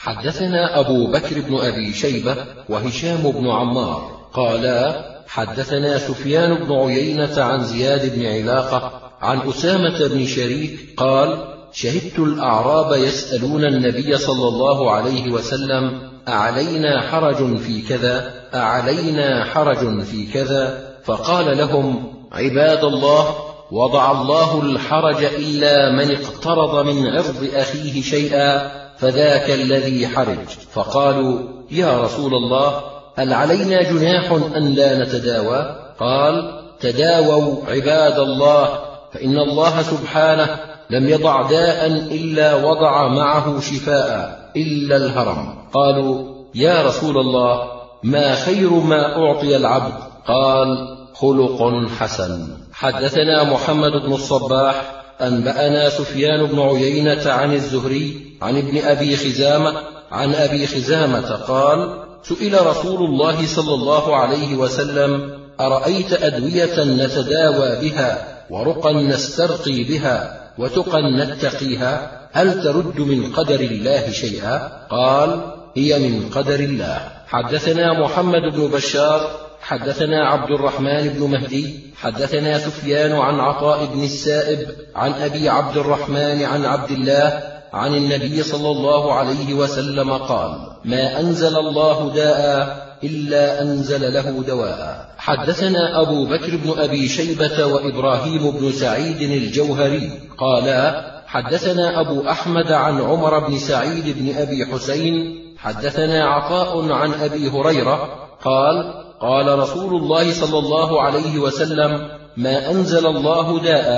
حدثنا أبو بكر بن أبي شيبة وهشام بن عمار قالا حدثنا سفيان بن عيينة عن زياد بن علاقة عن أسامة بن شريك قال شهدت الأعراب يسألون النبي صلى الله عليه وسلم أعلينا حرج في كذا أعلينا حرج في كذا؟ فقال لهم عباد الله وضع الله الحرج إلا من اقترض من عرض أخيه شيئا فذاك الذي حرج. فقالوا يا رسول الله هل علينا جناح أن لا نتداوى؟ قال تداووا عباد الله فإن الله سبحانه لم يضع داء إلا وضع معه شفاء إلا الهرم. قالوا يا رسول الله ما خير ما أعطي العبد؟ قال خلق حسن. حدثنا محمد بن الصباح أنبأنا سفيان بن عيينة عن الزهري عن ابن أبي خزامة عن أبي خزامة قال سئل رسول الله صلى الله عليه وسلم أرأيت أدوية نتداوى بها ورقا نسترقي بها وتقا نتقيها؟ هل ترد من قدر الله شيئا؟ قال هي من قدر الله. حدثنا محمد بن بشار حدثنا عبد الرحمن بن مهدي حدثنا سفيان عن عطاء بن السائب عن أبي عبد الرحمن عن عبد الله عن النبي صلى الله عليه وسلم قال ما أنزل الله داء إلا أنزل له دواء. حدثنا أبو بكر بن أبي شيبة وإبراهيم بن سعيد الجوهري قالا حدثنا أبو أحمد عن عمر بن سعيد بن أبي حسين حدثنا عطاء عن أبي هريرة قال قال رسول الله صلى الله عليه وسلم ما أنزل الله داء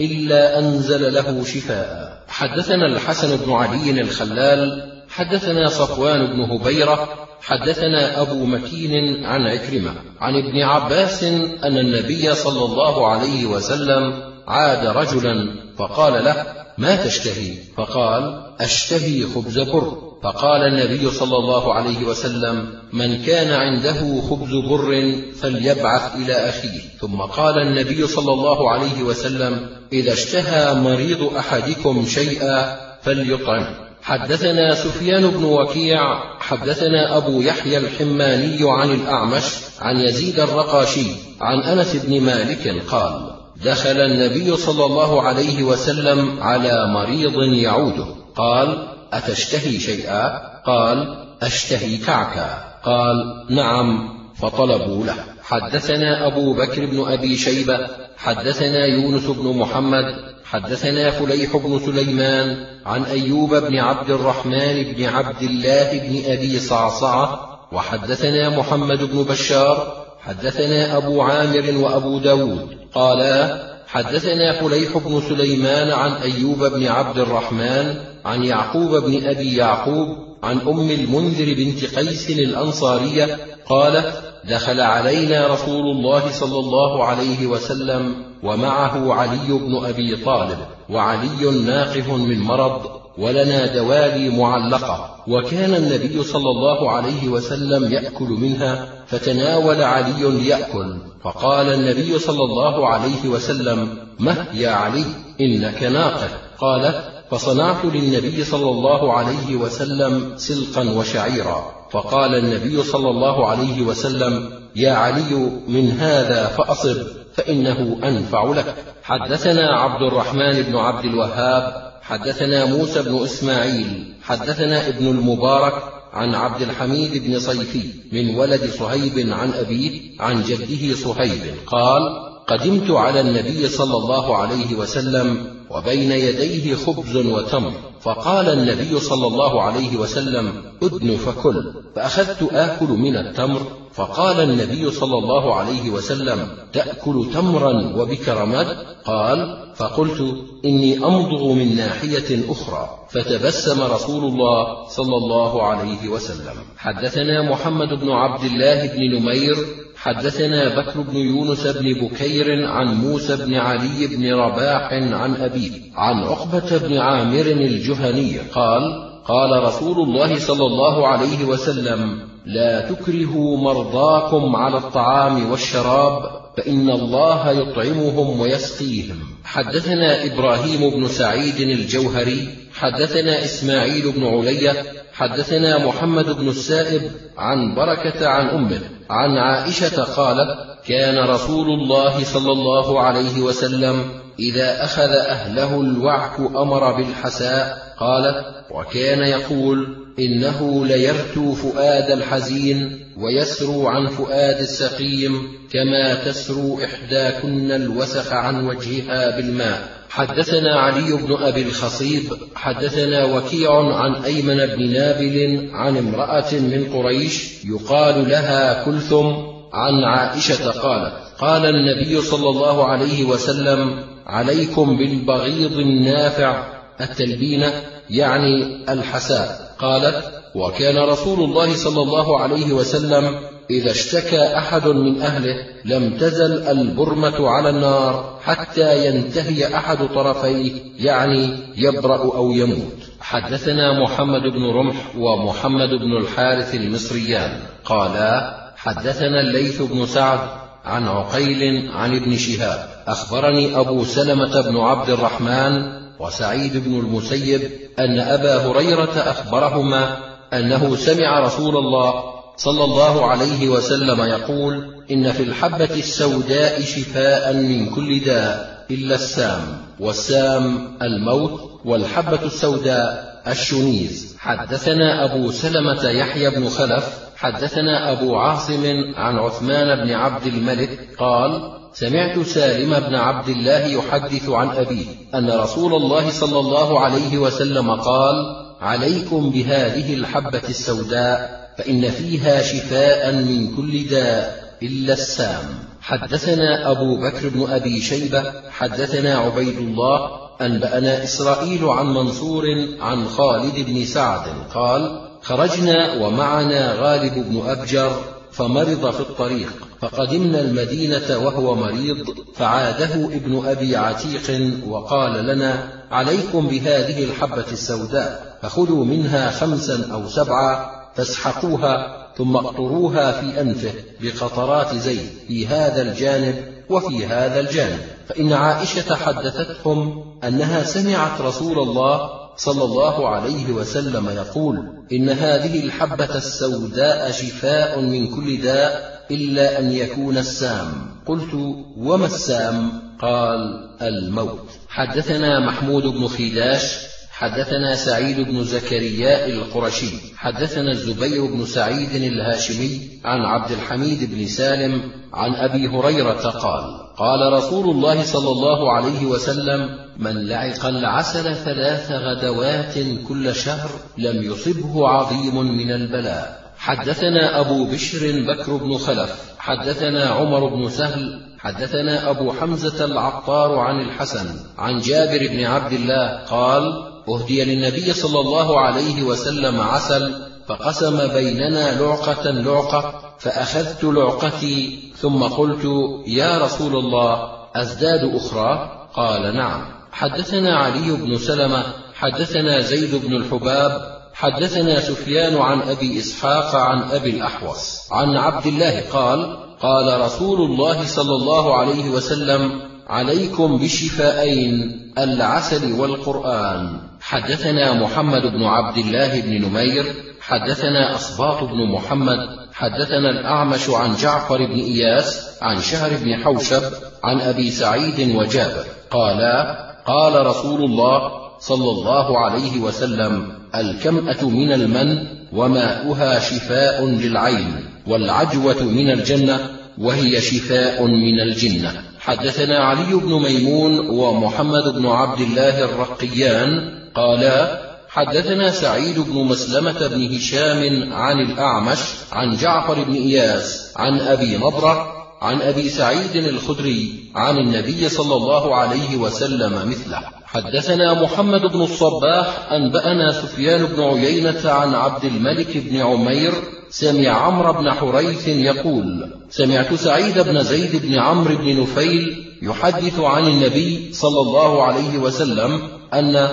إلا أنزل له شفاء. حدثنا الحسن بن علي الخلال حدثنا صفوان بن هبيرة حدثنا أبو مكين عن عكرمة عن ابن عباس أن النبي صلى الله عليه وسلم عاد رجلا فقال له ما تشتهي؟ فقال أشتهي خبز بر فقال النبي صلى الله عليه وسلم من كان عنده خبز بر فليبعث إلى أخيه. ثم قال النبي صلى الله عليه وسلم إذا اشتهى مريض أحدكم شيئا فليطعم. حدثنا سفيان بن وكيع حدثنا أبو يحيى الحماني عن الأعمش عن يزيد الرقاشي عن أنس بن مالك قال دخل النبي صلى الله عليه وسلم على مريض يعوده. قال أتشتهي شيئا؟ قال أشتهي كعكا. قال نعم فطلبوا له. حدثنا أبو بكر بن أبي شيبة حدثنا يونس بن محمد حدثنا فليح بن سليمان عن أيوب بن عبد الرحمن بن عبد الله بن أبي صعصعة وحدثنا محمد بن بشار حدثنا أبو عامر وأبو داود. قالا حدثنا فليح بن سليمان عن أيوب بن عبد الرحمن عن يعقوب بن أبي يعقوب عن أم المنذر بنت قيس الأنصارية قالت دخل علينا رسول الله صلى الله عليه وسلم ومعه علي بن أبي طالب وعلي ناقف من مرض ولنا دوالي معلقة. وكان النبي صلى الله عليه وسلم يأكل منها فتناول علي يأكل فقال النبي صلى الله عليه وسلم مه يا علي إنك ناقه. قال فصنعت للنبي صلى الله عليه وسلم سلقا وشعيرا. فقال النبي صلى الله عليه وسلم يا علي من هذا فأصب فإنه أنفع لك. حدثنا عبد الرحمن بن عبد الوهاب حدثنا موسى بن إسماعيل حدثنا ابن المبارك عن عبد الحميد بن صيفي من ولد صهيب عن أبيه عن جده صهيب قال قدمت على النبي صلى الله عليه وسلم وبين يديه خبز وتمر. فقال النبي صلى الله عليه وسلم أدن فكل. فأخذت آكل من التمر فقال النبي صلى الله عليه وسلم تأكل تمرا وبكرمات قال فقلت إني أمضغ من ناحية أخرى. فتبسم رسول الله صلى الله عليه وسلم. حدثنا محمد بن عبد الله بن نمير حدثنا بكر بن يونس بن بكير عن موسى بن علي بن رباح عن أبيه عن عقبة بن عامر الجهني قال قال رسول الله صلى الله عليه وسلم لا تكرهوا مرضاكم على الطعام والشراب فإن الله يطعمهم ويسقيهم. حدثنا إبراهيم بن سعيد الجوهري حدثنا إسماعيل بن علية حدثنا محمد بن السائب عن بركة عن أمه عن عائشة قالت كان رسول الله صلى الله عليه وسلم إذا أخذ أهله الوعك أمر بالحساء قالت وكان يقول إنه ليرتو فؤاد الحزين ويسرو عن فؤاد السقيم كما تسرو إحداكن الوسخ عن وجهها بالماء. حدثنا علي بن أبي الخصيب حدثنا وكيع عن أيمن بن نابل عن امرأة من قريش يقال لها كلثم عن عائشة قالت قال النبي صلى الله عليه وسلم عليكم بالبغيض النافع التلبينة يعني الحساء. قالت وكان رسول الله صلى الله عليه وسلم إذا اشتكى أحد من أهله لم تزل البرمة على النار حتى ينتهي أحد طرفيه يعني يبرأ أو يموت. حدثنا محمد بن رمح ومحمد بن الحارث المصريان. قالا حدثنا الليث بن سعد عن عقيل عن ابن شهاب. أخبرني أبو سلمة بن عبد الرحمن وسعيد بن المسيب أن أبا هريرة أخبرهما أنه سمع رسول الله صلى الله عليه وسلم يقول إن في الحبة السوداء شفاء من كل داء إلا السام والسام الموت والحبة السوداء الشنيز. حدثنا أبو سلمة يحيى بن خلف حدثنا أبو عاصم عن عثمان بن عبد الملك قال سمعت سالم بن عبد الله يحدث عن أبيه أن رسول الله صلى الله عليه وسلم قال عليكم بهذه الحبة السوداء فإن فيها شفاء من كل داء إلا السام. حدثنا أبو بكر بن أبي شيبة حدثنا عبيد الله أنبأنا إسرائيل عن منصور عن خالد بن سعد قال خرجنا ومعنا غالب بن أبجر فمرض في الطريق فقدمنا المدينة وهو مريض فعاده ابن أبي عتيق وقال لنا عليكم بهذه الحبة السوداء فخذوا منها خمسا أو سبعا فاسحقوها ثم اقطروها في أنفه بقطرات زيت في هذا الجانب وفي هذا الجانب. فإن عائشة حدثتهم أنها سمعت رسول الله صلى الله عليه وسلم يقول إن هذه الحبة السوداء شفاء من كل داء إلا أن يكون السام. قلت وما السام؟ قال الموت. حدثنا محمود بن خيلاش حدثنا سعيد بن زكريا القرشي حدثنا الزبير بن سعيد الهاشمي عن عبد الحميد بن سالم عن أبي هريرة قال قال رسول الله صلى الله عليه وسلم من لعق العسل ثلاث غدوات كل شهر لم يصبه عظيم من البلاء. حدثنا أبو بشر بكر بن خلف حدثنا عمر بن سهل حدثنا أبو حمزة العطار عن الحسن عن جابر بن عبد الله قال أهدي للنبي صلى الله عليه وسلم عسل فقسم بيننا لعقة لعقة فأخذت لعقتي ثم قلت يا رسول الله أزداد أخرى؟ قال نعم. حدثنا علي بن سلمة حدثنا زيد بن الحباب حدثنا سفيان عن أبي إسحاق عن أبي الأحوص. عن عبد الله قال قال رسول الله صلى الله عليه وسلم عليكم بشفائين العسل والقرآن. حدثنا محمد بن عبد الله بن نمير حدثنا أصباط بن محمد حدثنا الأعمش عن جعفر بن إياس عن شهر بن حوشب عن أبي سعيد وجابر قالا قال رسول الله صلى الله عليه وسلم الكمأة من المن وماؤها شفاء للعين والعجوة من الجنة وهي شفاء من الجنة. حدثنا علي بن ميمون ومحمد بن عبد الله الرقيان قالا حدثنا سعيد بن مسلمة بن هشام عن الأعمش عن جعفر بن إياس عن أبي نضرة عن أبي سعيد الخدري عن النبي صلى الله عليه وسلم مثله. حدثنا محمد بن الصباح أنبأنا سفيان بن عيينة عن عبد الملك بن عمير سمع عمرو بن حريث يقول سمعت سعيد بن زيد بن عمرو بن نفيل يحدث عن النبي صلى الله عليه وسلم أن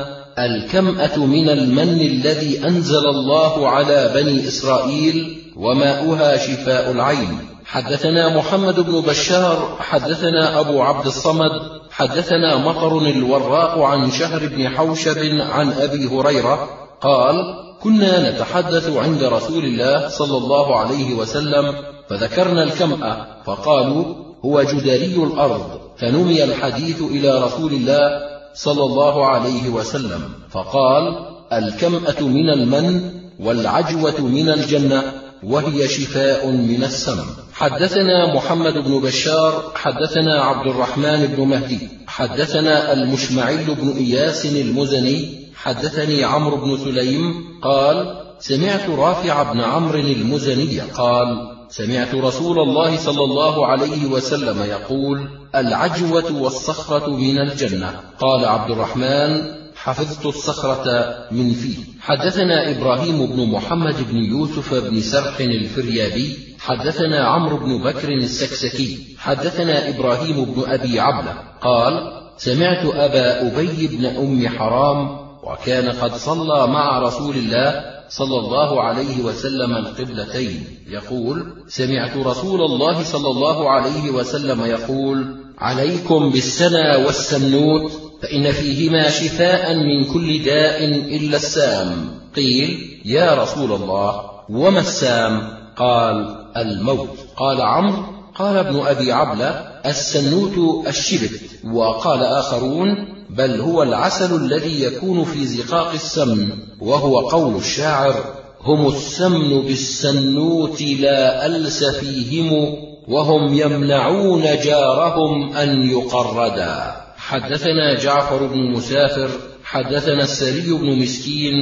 الكمأة من المن الذي أنزل الله على بني إسرائيل وماؤها شفاء العين. حدثنا محمد بن بشار حدثنا أبو عبد الصمد حدثنا مطر الوراق عن شهر بن حوشب عن أبي هريرة قال كنا نتحدث عند رسول الله صلى الله عليه وسلم فذكرنا الكمأة فقالوا هو جدري الأرض. فنمي الحديث إلى رسول الله صلى الله عليه وسلم فقال الكمأة من المن والعجوة من الجنة وهي شفاء من السم. حدثنا محمد بن بشار حدثنا عبد الرحمن بن مهدي حدثنا المشمعي بن إياس المزني حدثني عمرو بن سليم قال سمعت رافع بن عمرو المزني قال سمعت رسول الله صلى الله عليه وسلم يقول العجوة والصخرة من الجنة. قال عبد الرحمن حفظت الصخرة من فيه. حدثنا إبراهيم بن محمد بن يوسف بن سرح الفريابي. حدثنا عمرو بن بكر السكسكي. حدثنا إبراهيم بن أبي عبلة. قال سمعت أبا أبي بن أم حرام وكان قد صلى مع رسول الله صلى الله عليه وسلم القبلتين. يقول سمعت رسول الله صلى الله عليه وسلم يقول عليكم بالسنا والسنوت فإن فيهما شفاء من كل داء إلا السام. قيل يا رسول الله وما السام؟ قال الموت. قال عمرو قال ابن أبي عبلة السنوت الشبت. وقال آخرون بل هو العسل الذي يكون في زقاق السمن وهو قول الشاعر هم السمن بالسنوت لا ألس فيهم وهم يمنعون جارهم أن يقردا. حدثنا جعفر بن مسافر حدثنا السري بن مسكين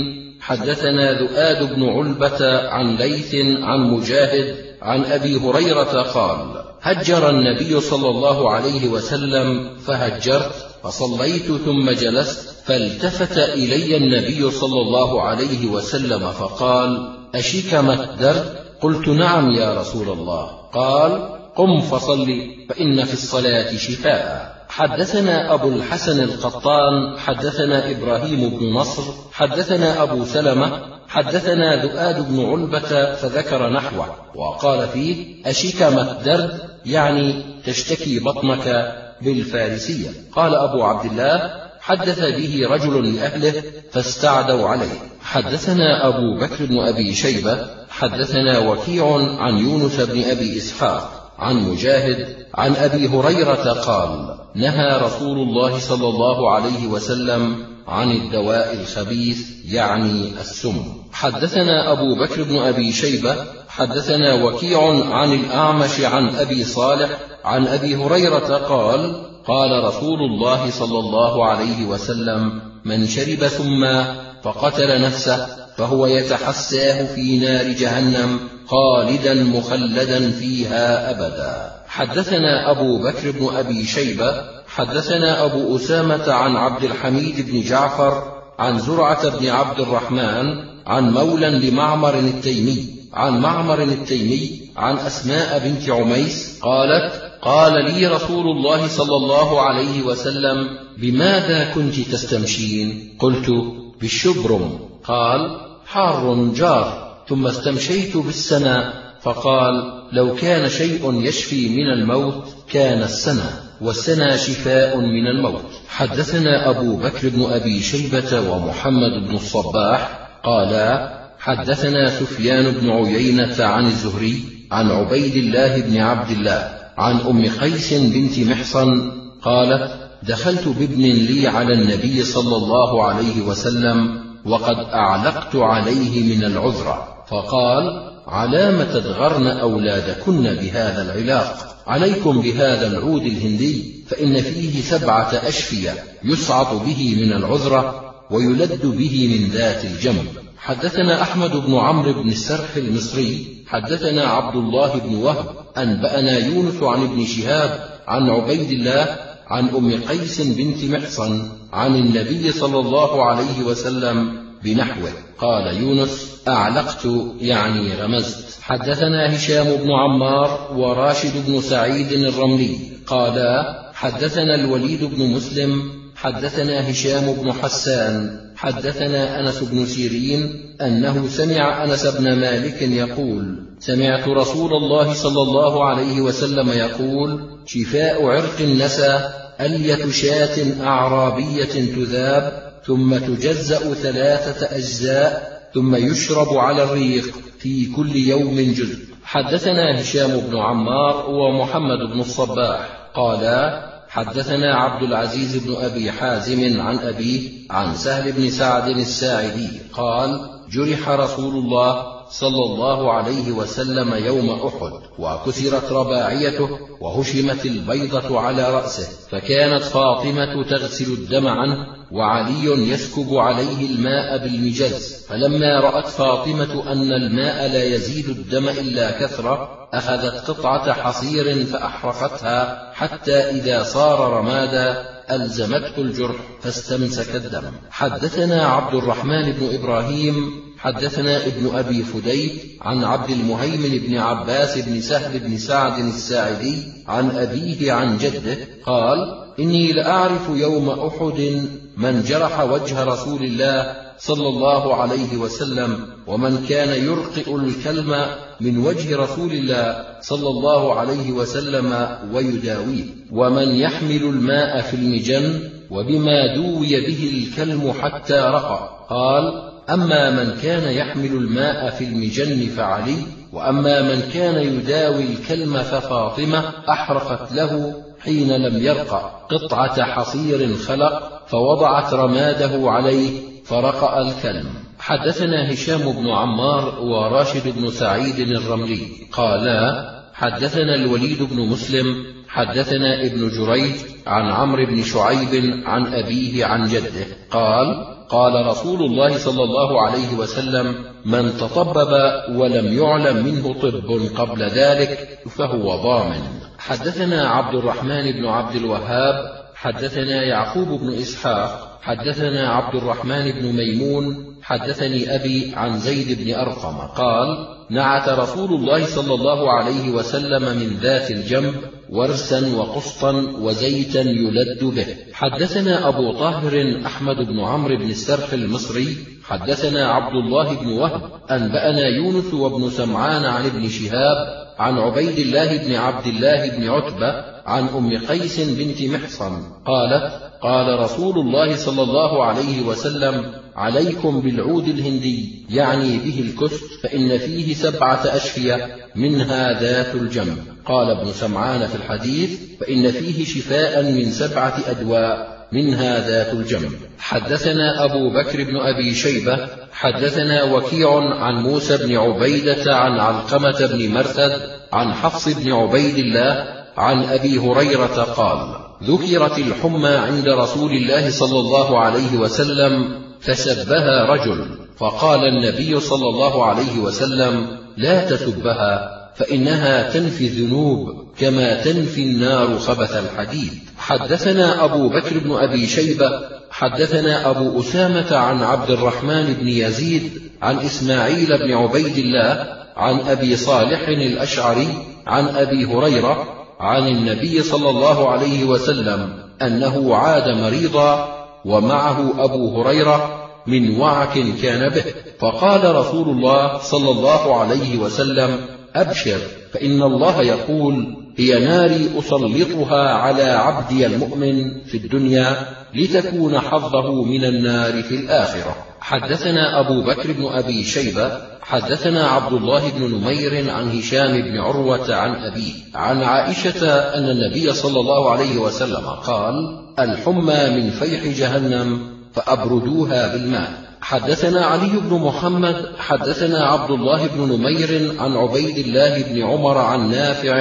حدثنا ذؤاد بن علبة عن ليث عن مجاهد عن أبي هريرة قال هجر النبي صلى الله عليه وسلم فهجرت فصليت ثم جلست فالتفت إلي النبي صلى الله عليه وسلم فقال أشكمت درد قلت نعم يا رسول الله. قال قم فصل فإن في الصلاة شفاء. حدثنا أبو الحسن القطان حدثنا إبراهيم بن نصر حدثنا أبو سلمة حدثنا ذؤاد بن علبة فذكر نحوه وقال فيه أشكمت درد يعني تشتكي بطنك بالفارسية. قال أبو عبد الله حدث به رجل لأهله فاستعدوا عليه. حدثنا أبو بكر بن أبي شيبة حدثنا وكيع عن يونس بن أبي إسحاق عن مجاهد عن أبي هريرة قال نهى رسول الله صلى الله عليه وسلم عن الدواء الخبيث يعني السم. حدثنا أبو بكر بن أبي شيبة حدثنا وكيع عن الأعمش عن أبي صالح عن أبي هريرة قال قال رسول الله صلى الله عليه وسلم من شرب ثما فقتل نفسه فهو يتحساه في نار جهنم خالدا مخلدا فيها أبدا. حدثنا أبو بكر بن أبي شيبة حدثنا أبو أسامة عن عبد الحميد بن جعفر عن زرعة بن عبد الرحمن عن مولى لمعمر التيمي. عن معمر التيمي عن أسماء بنت عميس قالت قال لي رسول الله صلى الله عليه وسلم بماذا كنت تستمشين؟ قلت بالشبرم قال حار جار. ثم استمشيت بالسنا فقال لو كان شيء يشفي من الموت كان السنا والسنا شفاء من الموت. حدثنا أبو بكر بن أبي شيبة ومحمد بن الصباح قالا حدثنا سفيان بن عيينة عن الزهري عن عبيد الله بن عبد الله عن أم قيس بنت محصن قالت دخلت بابن لي على النبي صلى الله عليه وسلم وقد أعلقت عليه من العذرة فقال علام تدغرن أولادكن بهذا العلاق عليكم بهذا العود الهندي فإن فيه سبعة أشفية يصعد به من العذرة ويلد به من ذات الجنب حدثنا أحمد بن عمرو بن السرح المصري حدثنا عبد الله بن وهب أنبأنا يونس عن ابن شهاب عن عبيد الله عن أم قيس بنت محصن عن النبي صلى الله عليه وسلم بنحوه. قال يونس أعلقت يعني رمزت. حدثنا هشام بن عمار وراشد بن سعيد الرملي. قالا حدثنا الوليد بن مسلم حدثنا هشام بن حسان حدثنا أنس بن سيرين أنه سمع أنس بن مالك يقول سمعت رسول الله صلى الله عليه وسلم يقول شفاء عرق النسى ألية شاة أعرابية تذاب ثم تجزأ ثلاثة أجزاء ثم يشرب على الريق في كل يوم جزء. حدثنا هشام بن عمار ومحمد بن الصباح قالا حدثنا عبد العزيز بن أبي حازم عن أبيه عن سهل بن سعد الساعدي قال جرح رسول الله صلى الله عليه وسلم يوم أحد وكسرت رباعيته وهشمت البيضة على رأسه فكانت فاطمة تغسل الدم عنه وعلي يسكب عليه الماء بالمجز فلما رأت فاطمة أن الماء لا يزيد الدم إلا كثرة أخذت قطعة حصير فأحرقتها حتى إذا صار رمادا ألزمته الجرح فاستمسك الدم. حدثنا عبد الرحمن بن إبراهيم حدثنا ابن أبي فدي عن عبد المهيمن بن عباس بن سهل بن سعد الساعدي عن أبيه عن جده قال إني لأعرف يوم أحد من جرح وجه رسول الله صلى الله عليه وسلم ومن كان يرقئ الكلم من وجه رسول الله صلى الله عليه وسلم ويداويه. ومن يحمل الماء في المجن وبما دوي به الكلم حتى رقى. قال أما من كان يحمل الماء في المجن فعلي وأما من كان يداوي الكلم ففاطمة أحرقت له حين لم يرقى. قطعة حصير خلق فوضعت رماده عليه فرقأ الكلم. حدثنا هشام بن عمار وراشد بن سعيد الرملي قالا حدثنا الوليد بن مسلم حدثنا ابن جريج عن عمرو بن شعيب عن أبيه عن جده قال قال رسول الله صلى الله عليه وسلم من تطبب ولم يعلم منه طب قبل ذلك فهو ضامن. حدثنا عبد الرحمن بن عبد الوهاب حدثنا يعقوب بن إسحاق حدثنا عبد الرحمن بن ميمون حدثني أبي عن زيد بن أرقم قال نعت رسول الله صلى الله عليه وسلم من ذات الجنب ورسا وقسطا وزيتا يلد به. حدثنا أبو طاهر أحمد بن عمرو بن السرح المصري حدثنا عبد الله بن وهب أنبأنا يونس وابن سمعان عن ابن شهاب عن عبيد الله بن عبد الله بن عتبة عن أم قيس بنت محصن قالت قال رسول الله صلى الله عليه وسلم عليكم بالعود الهندي يعني به الكست فإن فيه سبعة أشفية منها ذات الجنب قال ابن سمعان في الحديث فإن فيه شفاء من سبعة أدواء منها ذات الجنب حدثنا أبو بكر بن أبي شيبة حدثنا وكيع عن موسى بن عبيدة عن علقمة بن مرثد عن حفص بن عبيد الله عن أبي هريرة قال ذكرت الحمى عند رسول الله صلى الله عليه وسلم فسبها رجل فقال النبي صلى الله عليه وسلم لا تسبها فإنها تنفي الذنوب كما تنفي النار خبث الحديد. حدثنا أبو بكر بن أبي شيبة حدثنا أبو أسامة عن عبد الرحمن بن يزيد عن إسماعيل بن عبيد الله عن أبي صالح الأشعري عن أبي هريرة عن النبي صلى الله عليه وسلم أنه عاد مريضا ومعه أبو هريرة من وعك كان به. فقال رسول الله صلى الله عليه وسلم أبشر فإن الله يقول هي ناري أسلطها على عبدي المؤمن في الدنيا لتكون حظه من النار في الآخرة. حدثنا أبو بكر بن أبي شيبة حدثنا عبد الله بن نمير عن هشام بن عروة عن أبيه عن عائشة أن النبي صلى الله عليه وسلم قال الحمى من فيح جهنم فأبردوها بالماء. حدثنا علي بن محمد حدثنا عبد الله بن نمير عن عبيد الله بن عمر عن نافع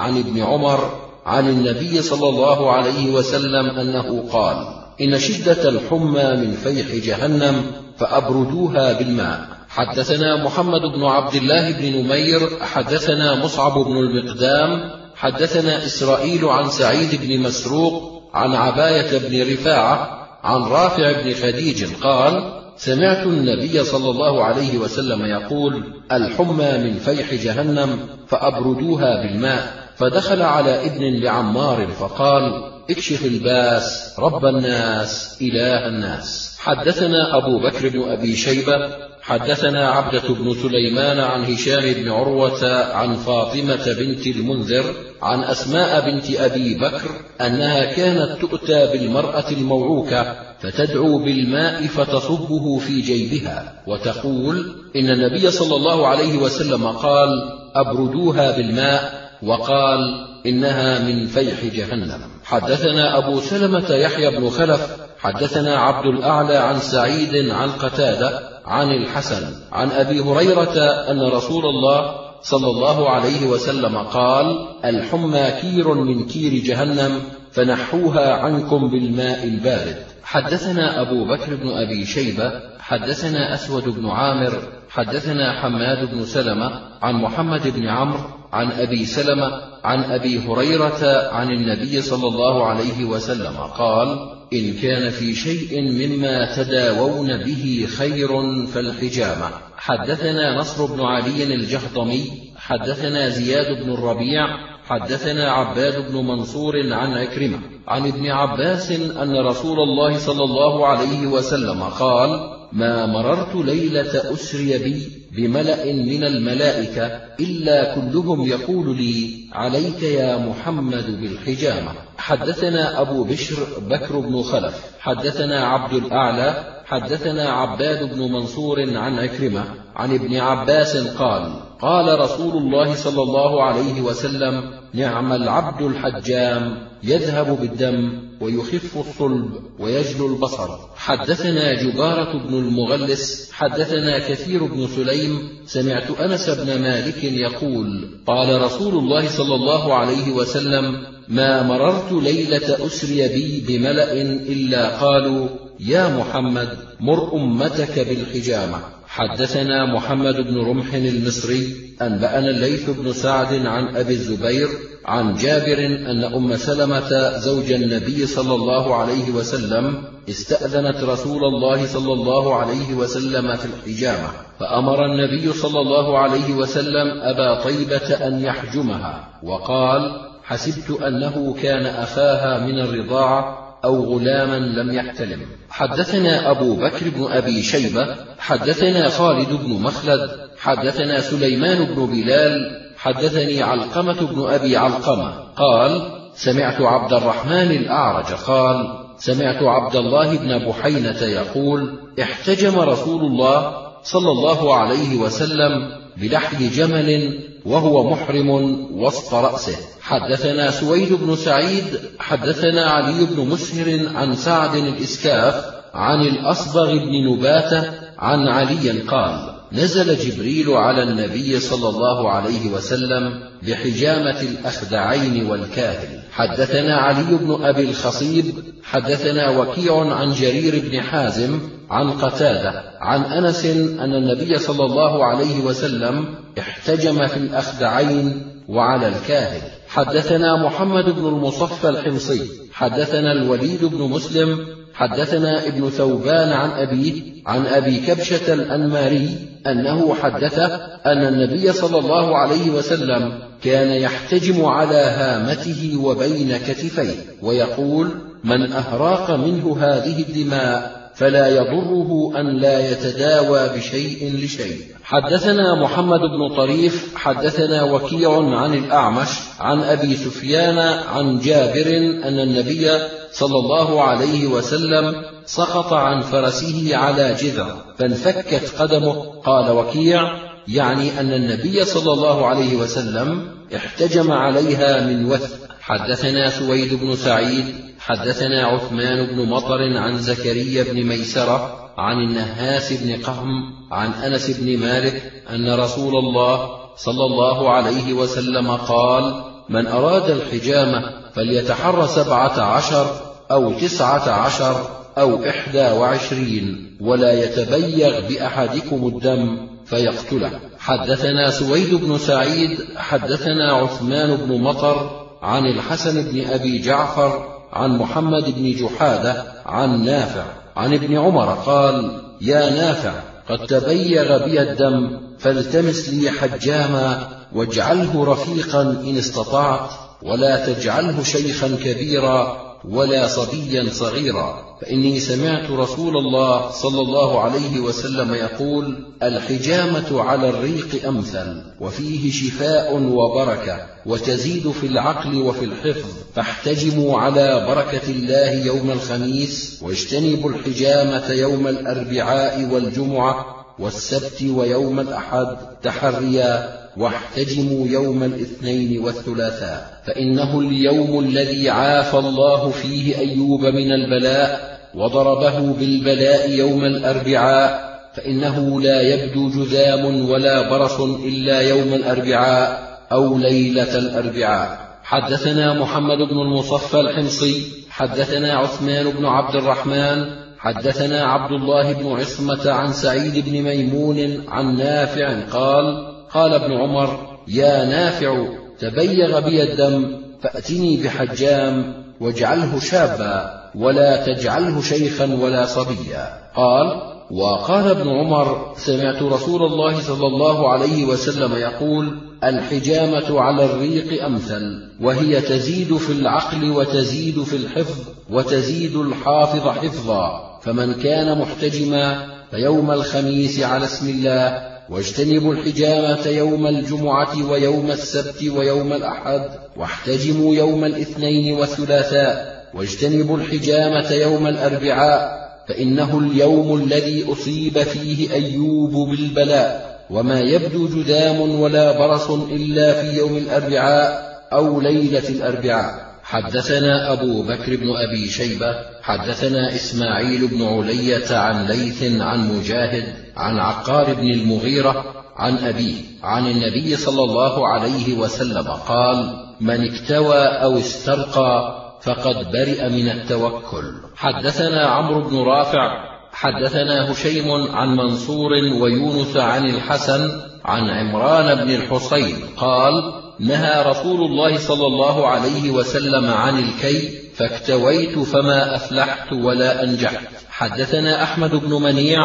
عن ابن عمر عن النبي صلى الله عليه وسلم أنه قال إن شدة الحمى من فيح جهنم فأبردوها بالماء. حدثنا محمد بن عبد الله بن نمير حدثنا مصعب بن المقدام حدثنا إسرائيل عن سعيد بن مسروق عن عباية بن رفاعة عن رافع بن خديج قال سمعت النبي صلى الله عليه وسلم يقول الحمى من فيح جهنم فأبردوها بالماء فدخل على ابن لعمار فقال اكشف الباس رب الناس إله الناس. حدثنا أبو بكر بن أبي شيبة حدثنا عبدة بن سليمان عن هشام بن عروة عن فاطمة بنت المنذر عن أسماء بنت أبي بكر أنها كانت تؤتى بالمرأة الموعوكة فتدعو بالماء فتصبه في جيبها وتقول إن النبي صلى الله عليه وسلم قال أبردوها بالماء وقال إنها من فيح جهنم. حدثنا أبو سلمة يحيى بن خلف حدثنا عبد الأعلى عن سعيد عن قتادة عن الحسن عن أبي هريرة أن رسول الله صلى الله عليه وسلم قال الحمى كير من كير جهنم فنحوها عنكم بالماء البارد. حدثنا أبو بكر بن أبي شيبة حدثنا أسود بن عامر حدثنا حماد بن سلمة عن محمد بن عمرو عن أبي سلمة عن أبي هريرة عن النبي صلى الله عليه وسلم قال إن كان في شيء مما تداوون به خير فالحجامة. حدثنا نصر بن علي الجهضمي حدثنا زياد بن الربيع حدثنا عباد بن منصور عن عكرمة عن ابن عباس أن رسول الله صلى الله عليه وسلم قال ما مررت ليلة أسري بي بملأ من الملائكة إلا كلهم يقول لي عليك يا محمد بالحجامة. حدثنا أبو بشر بكر بن خلف حدثنا عبد الأعلى حدثنا عباد بن منصور عن عكرمة عن ابن عباس قال قال رسول الله صلى الله عليه وسلم نعم العبد الحجام يذهب بالدم ويخف الصلب ويجلو البصر. حدثنا جبارة بن المغلس حدثنا كثير بن سليم سمعت أنس بن مالك يقول قال رسول الله صلى الله عليه وسلم ما مررت ليلة أسري بي بملأ إلا قالوا يا محمد مر أمتك بالحجامة. حدثنا محمد بن رمح المصري أنبأنا الليث بن سعد عن أبي الزبير عن جابر أن أم سلمة زوج النبي صلى الله عليه وسلم استأذنت رسول الله صلى الله عليه وسلم في الحجامة فأمر النبي صلى الله عليه وسلم أبا طيبة أن يحجمها وقال حسبت أنه كان أخاها من الرضاعة أو غلاما لم يحتلم. حدثنا أبو بكر بن أبي شيبة حدثنا خالد بن مخلد حدثنا سليمان بن بلال حدثني علقمة بن أبي علقمة. قال سمعت عبد الرحمن الأعرج قال سمعت عبد الله بن بحينة يقول احتجم رسول الله صلى الله عليه وسلم بلحي جمل وهو محرم وسط رأسه. حدثنا سويد بن سعيد حدثنا علي بن مسهر عن سعد الإسكاف عن الأصبغ بن نباتة عن علي قال نزل جبريل على النبي صلى الله عليه وسلم بحجامة الأخدعين والكاهل حدثنا علي بن أبي الخصيب حدثنا وكيع عن جرير بن حازم عن قتادة عن أنس أن النبي صلى الله عليه وسلم احتجم في الأخدعين وعلى الكاهل. حدثنا محمد بن المصفى الحمصي حدثنا الوليد بن مسلم حدثنا ابن ثوبان عن أبيه عن أبي كبشة الأنماري أنه حدث أن النبي صلى الله عليه وسلم كان يحتجم على هامته وبين كتفيه ويقول من أهراق منه هذه الدماء فلا يضره أن لا يتداوى بشيء لشيء. حدثنا محمد بن طريف حدثنا وكيع عن الأعمش عن أبي سفيان عن جابر أن النبي صلى الله عليه وسلم سقط عن فرسه على جذع فانفكت قدمه. قال وكيع يعني أن النبي صلى الله عليه وسلم احتجم عليها من وثء حدثنا سويد بن سعيد حدثنا عثمان بن مطر عن زكريا بن ميسرة عن النهاس بن قهم عن أنس بن مالك أن رسول الله صلى الله عليه وسلم قال من أراد الحجامة فليتحر سبعة عشر أو تسعة عشر أو إحدى وعشرين ولا يتبيغ بأحدكم الدم فيقتله. حدثنا سويد بن سعيد حدثنا عثمان بن مطر عن الحسن بن أبي جعفر عن محمد بن جحادة عن نافع عن ابن عمر قال يا نافع قد تبيغ بي الدم فالتمس لي حجاما واجعله رفيقا إن استطعت ولا تجعله شيخا كبيرا ولا صبيا صغيرا. فإني سمعت رسول الله صلى الله عليه وسلم يقول الحجامة على الريق أمثل وفيه شفاء وبركة وتزيد في العقل وفي الحفظ. فاحتجموا على بركة الله يوم الخميس واجتنبوا الحجامة يوم الأربعاء والجمعة والسبت ويوم الأحد تحريا واحتجموا يوم الاثنين والثلاثاء. فإنه اليوم الذي عافى الله فيه أيوب من البلاء وضربه بالبلاء يوم الأربعاء فإنه لا يبدو جذام ولا برص إلا يوم الأربعاء أو ليلة الأربعاء. حدثنا محمد بن المصفى الحمصي حدثنا عثمان بن عبد الرحمن حدثنا عبد الله بن عصمة عن سعيد بن ميمون عن نافع قال قال ابن عمر يا نافع تبيغ بي الدم فأتني بحجام واجعله شابا ولا تجعله شيخا ولا صبيا. قال وقال ابن عمر سمعت رسول الله صلى الله عليه وسلم يقول الحجامة على الريق أمثل وهي تزيد في العقل وتزيد في الحفظ وتزيد الحافظ حفظا فمن كان محتجما فيوم الخميس على اسم الله واجتنبوا الحجامة يوم الجمعة ويوم السبت ويوم الأحد واحتجموا يوم الاثنين والثلاثاء واجتنبوا الحجامة يوم الأربعاء فإنه اليوم الذي أصيب فيه أيوب بالبلاء وما يبدو جذام ولا برص إلا في يوم الأربعاء أو ليلة الأربعاء حدثنا أبو بكر بن أبي شيبة حدثنا إسماعيل بن علية عن ليث عن مجاهد عن عقار بن المغيرة عن أبيه عن النبي صلى الله عليه وسلم قال من اكتوى أو استرقى فقد برئ من التوكل. حدثنا عمرو بن رافع حدثنا هشيم عن منصور ويونس عن الحسن عن عمران بن الحصين قال نهى رسول الله صلى الله عليه وسلم عن الكي فاكتويت فما أفلحت ولا أنجحت. حدثنا أحمد بن منيع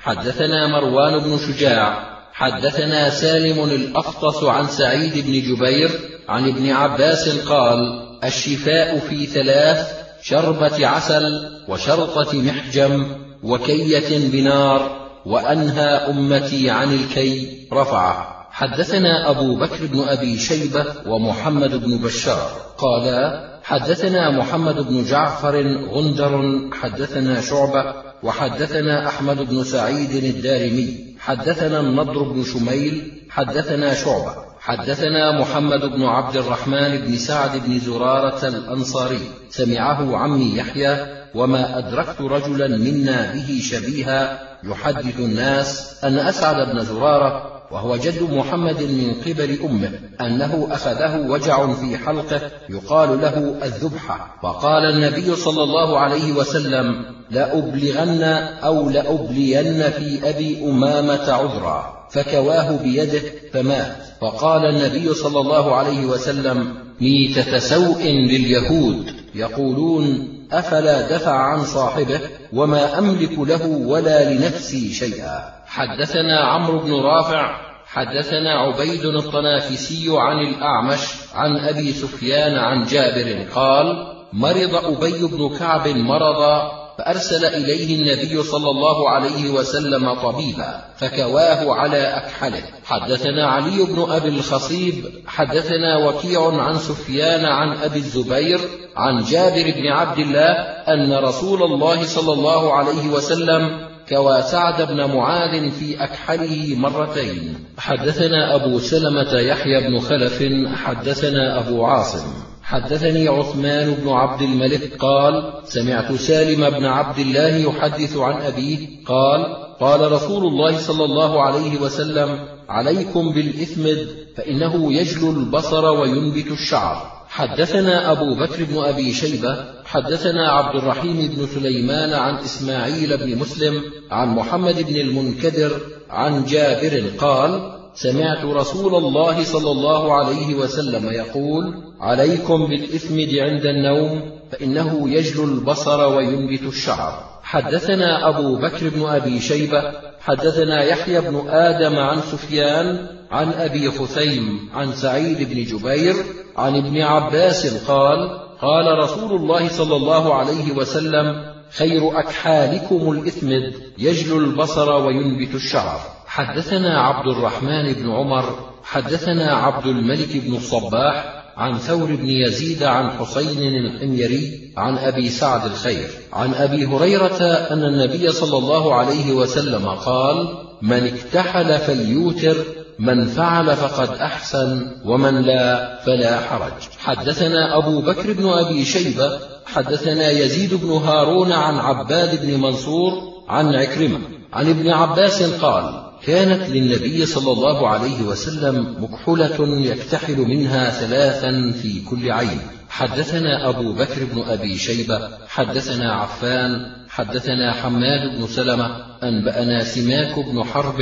حدثنا مروان بن شجاع حدثنا سالم الأفطس عن سعيد بن جبير عن ابن عباس قال الشفاء في ثلاث شربة عسل وشرطة محجم وكية بنار وأنهى أمتي عن الكي رفعه حدثنا أبو بكر بن أبي شيبة ومحمد بن بشار. قالا حدثنا محمد بن جعفر غندر حدثنا شعبة وحدثنا أحمد بن سعيد الدارمي. حدثنا النضر بن شميل حدثنا شعبة. حدثنا محمد بن عبد الرحمن بن سعد بن زرارة الأنصاري. سمعه عمي يحيى وما أدركت رجلا منا به شبيها يحدث الناس أن أسعد بن زرارة وهو جد محمد من قبل أمه أنه أخذه وجع في حلقه يقال له الذبحة. فقال النبي صلى الله عليه وسلم لأبلغن أو لأبلين في أبي أمامة عذرا فكواه بيده فمات. فقال النبي صلى الله عليه وسلم ميتة سوء لليهود يقولون أفلا دفع عن صاحبه وما أملك له ولا لنفسي شيئا. حدثنا عمرو بن رافع حدثنا عبيد الطنافسي عن الأعمش عن أبي سفيان عن جابر قال مرض أبي بن كعب مرضا فأرسل إليه النبي صلى الله عليه وسلم طبيبا فكواه على أكحله. حدثنا علي بن أبي الخصيب حدثنا وكيع عن سفيان عن أبي الزبير عن جابر بن عبد الله أن رسول الله صلى الله عليه وسلم كوى سعد بن معاذ في أكحله مرتين. حدثنا أبو سلمة يحيى بن خلف حدثنا أبو عاصم. حدثني عثمان بن عبد الملك قال سمعت سالم بن عبد الله يحدث عن أبيه قال قال رسول الله صلى الله عليه وسلم عليكم بالإثمد فإنه يجلو البصر وينبت الشعر. حدثنا أبو بكر بن أبي شيبة حدثنا عبد الرحيم بن سليمان عن إسماعيل بن مسلم عن محمد بن المنكدر عن جابر قال سمعت رسول الله صلى الله عليه وسلم يقول عليكم بالإثمد عند النوم فإنه يجلو البصر وينبت الشعر. حدثنا أبو بكر بن أبي شيبة حدثنا يحيى بن آدم عن سفيان عن أبي خثيم عن سعيد بن جبير عن ابن عباس قال قال رسول الله صلى الله عليه وسلم خير أكحالكم الإثمد يجلو البصر وينبت الشعر. حدثنا عبد الرحمن بن عمر حدثنا عبد الملك بن الصباح عن ثور بن يزيد عن حسين الحميري عن أبي سعد الخير. عن أبي هريرة أن النبي صلى الله عليه وسلم قال من اكتحل فليوتر من فعل فقد أحسن ومن لا فلا حرج. حدثنا أبو بكر بن أبي شيبة حدثنا يزيد بن هارون عن عباد بن منصور عن عكرمة عن ابن عباس قال كانت للنبي صلى الله عليه وسلم مكحلة يكتحل منها ثلاثا في كل عين. حدثنا أبو بكر بن أبي شيبة حدثنا عفان حدثنا حماد بن سلمة أنبأنا سماك بن حرب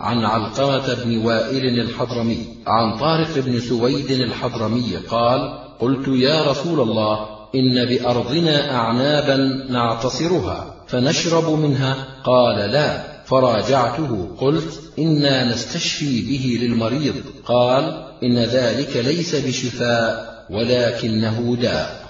عن علقمة بن وائل الحضرمي عن طارق بن سويد الحضرمي قال قلت يا رسول الله إن بأرضنا أعنابا نعتصرها فنشرب منها؟ قال لا. فراجعته قلت إنا نستشفي به للمريض. قال إن ذلك ليس بشفاء. ولكنه داء.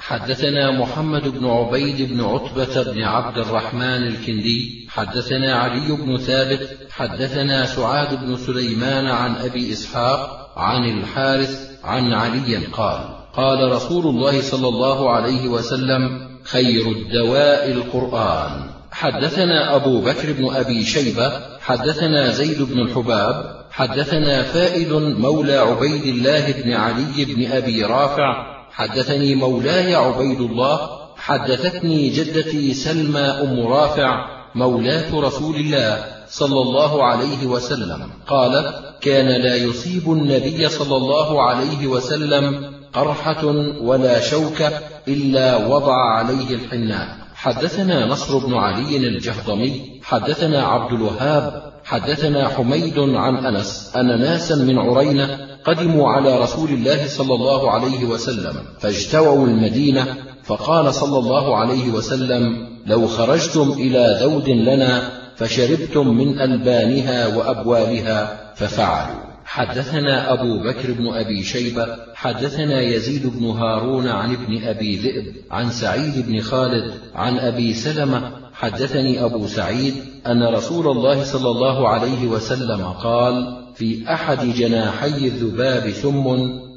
حدثنا محمد بن عبيد بن عتبة بن عبد الرحمن الكندي حدثنا علي بن ثابت حدثنا سعاد بن سليمان عن أبي إسحاق عن الحارث عن علي قال قال رسول الله صلى الله عليه وسلم خير الدواء القرآن. حدثنا أبو بكر بن أبي شيبة حدثنا زيد بن الحباب حدثنا فائد مولى عبيد الله بن علي بن أبي رافع حدثني مولاي عبيد الله حدثتني جدتي سلمى أم رافع مولاة رسول الله صلى الله عليه وسلم قالت كان لا يصيب النبي صلى الله عليه وسلم قرحة ولا شوكة إلا وضع عليه الحناء حدثنا نصر بن علي الجهضمي حدثنا عبد الوهاب حدثنا حميد عن أنس أن ناسا من عرينة قدموا على رسول الله صلى الله عليه وسلم فاجتووا المدينة فقال صلى الله عليه وسلم لو خرجتم إلى ذود لنا فشربتم من ألبانها وأبوالها ففعلوا. حدثنا أبو بكر بن أبي شيبة حدثنا يزيد بن هارون عن ابن أبي ذئب عن سعيد بن خالد عن أبي سلمة حدثني أبو سعيد أن رسول الله صلى الله عليه وسلم قال في أحد جناحي الذباب سم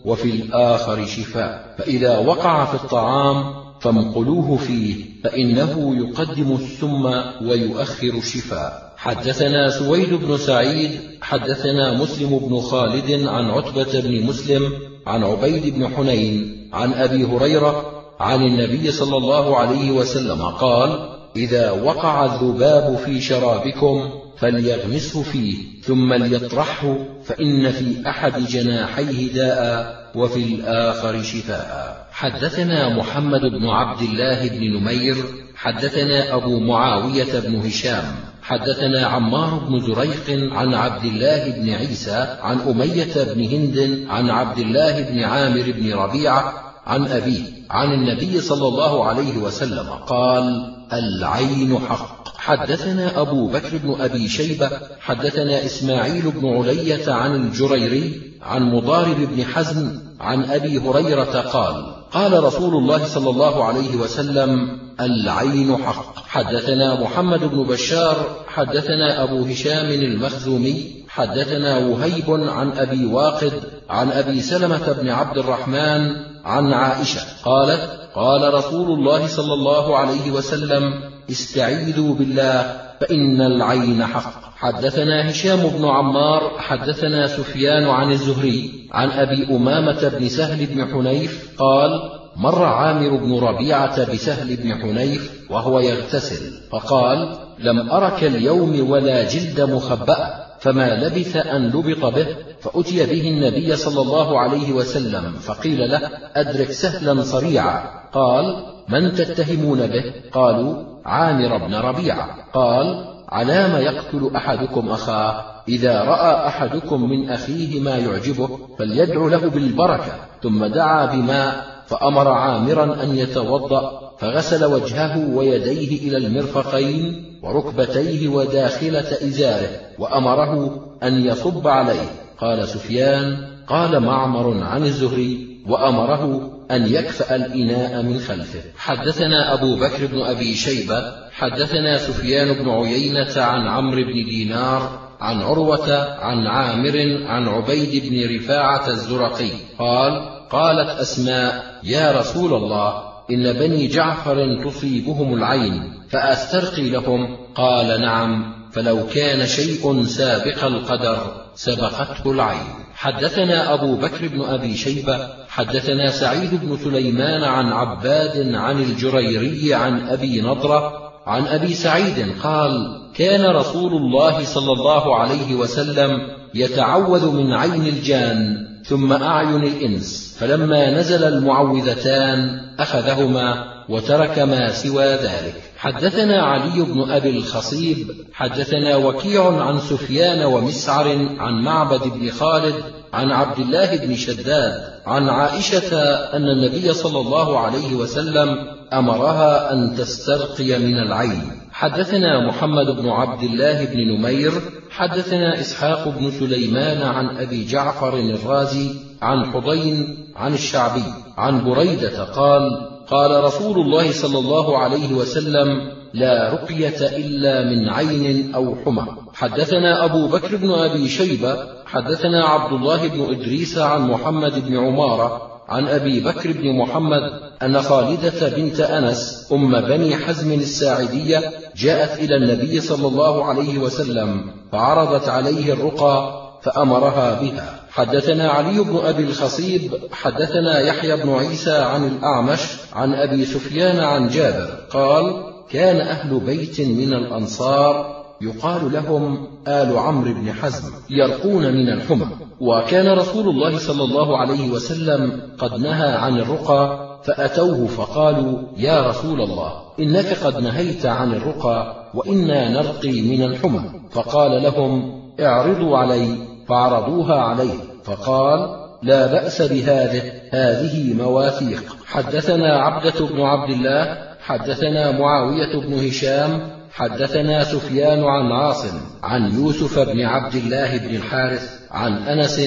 وفي الآخر شفاء فإذا وقع في الطعام فامقلوه فيه فإنه يقدم السم ويؤخر الشفاء. حدثنا سويد بن سعيد حدثنا مسلم بن خالد عن عتبة بن مسلم عن عبيد بن حنين عن أبي هريرة عن النبي صلى الله عليه وسلم قال إذا وقع الذباب في شرابكم فليغمسه فيه ثم ليطرحه فإن في أحد جناحيه داء وفي الآخر شفاء. حدثنا محمد بن عبد الله بن نمير حدثنا أبو معاوية بن هشام حدثنا عمار بن زريق عن عبد الله بن عيسى عن أمية بن هند عن عبد الله بن عامر بن ربيعة عن أبيه عن النبي صلى الله عليه وسلم قال العين حق. حدثنا أبو بكر بن أبي شيبة حدثنا إسماعيل بن علية عن الجريري عن مضارب بن حزم عن أبي هريرة قال قال رسول الله صلى الله عليه وسلم العين حق. حدثنا محمد بن بشار حدثنا أبو هشام المخزومي حدثنا وهيب عن أبي واقد عن أبي سلمة بن عبد الرحمن عن عائشة قالت قال رسول الله صلى الله عليه وسلم استعيذوا بالله فإن العين حق. حدثنا هشام بن عمار حدثنا سفيان عن الزهري عن أبي أمامة بن سهل بن حنيف قال مر عامر بن ربيعة بسهل بن حنيف وهو يغتسل فقال لم أرك اليوم ولا جلد مخبأ فما لبث أن لبط به فأتي به النبي صلى الله عليه وسلم فقيل له أدرك سهلا صريعا. قال من تتهمون به؟ قالوا عامر بن ربيعة. قال علام يقتل أحدكم أخاه إذا رأى أحدكم من أخيه ما يعجبه فليدعو له بالبركة ثم دعا بماء فأمر عامرا أن يتوضأ فغسل وجهه ويديه إلى المرفقين وركبتيه وداخلة إزاره وأمره أن يصب عليه. قال سفيان قال معمر عن الزهري وأمره أن يكفأ الإناء من خلفه. حدثنا أبو بكر بن أبي شيبة حدثنا سفيان بن عيينة عن عمرو بن دينار عن عروة عن عامر عن عبيد بن رفاعة الزرقي. قال قالت أسماء يا رسول الله إن بني جعفر تصيبهم العين فأسترقي لهم. قال نعم. فلو كان شيء سابق القدر سبقته العين. حدثنا أبو بكر بن أبي شيبة حدثنا سعيد بن سليمان عن عباد عن الجريري عن أبي نضرة عن أبي سعيد قال كان رسول الله صلى الله عليه وسلم يتعوذ من عين الجان. ثم أعين الإنس فلما نزل المعوذتان أخذهما وترك ما سوى ذلك. حدثنا علي بن أبي الخصيب حدثنا وكيع عن سفيان ومسعر عن معبد بن خالد عن عبد الله بن شداد عن عائشة أن النبي صلى الله عليه وسلم أمرها أن تسترقي من العين. حدثنا محمد بن عبد الله بن نمير حدثنا إسحاق بن سليمان عن أبي جعفر الرازي عن حضين عن الشعبي عن بريدة قال قال رسول الله صلى الله عليه وسلم لا رقية إلا من عين أو حمى. حدثنا أبو بكر بن أبي شيبة حدثنا عبد الله بن إدريس عن محمد بن عمارة عن أبي بكر بن محمد أن خالدة بنت أنس أم بني حزم الساعدية جاءت إلى النبي صلى الله عليه وسلم فعرضت عليه الرقى فأمرها بها. حدثنا علي بن أبي الخصيب حدثنا يحيى بن عيسى عن الأعمش عن أبي سفيان عن جابر قال كان أهل بيت من الأنصار يقال لهم آل عمرو بن حزم يرقون من الحمى. وكان رسول الله صلى الله عليه وسلم قد نهى عن الرقى فأتوه فقالوا يا رسول الله إنك قد نهيت عن الرقى وإنا نرقي من الحمى. فقال لهم اعرضوا علي. فعرضوها عليه فقال لا بأس بهذه هذه مواثيق. حدثنا عبدة بن عبد الله حدثنا معاوية بن هشام حدثنا سفيان عن عاصم عن يوسف بن عبد الله بن الحارث عن أنس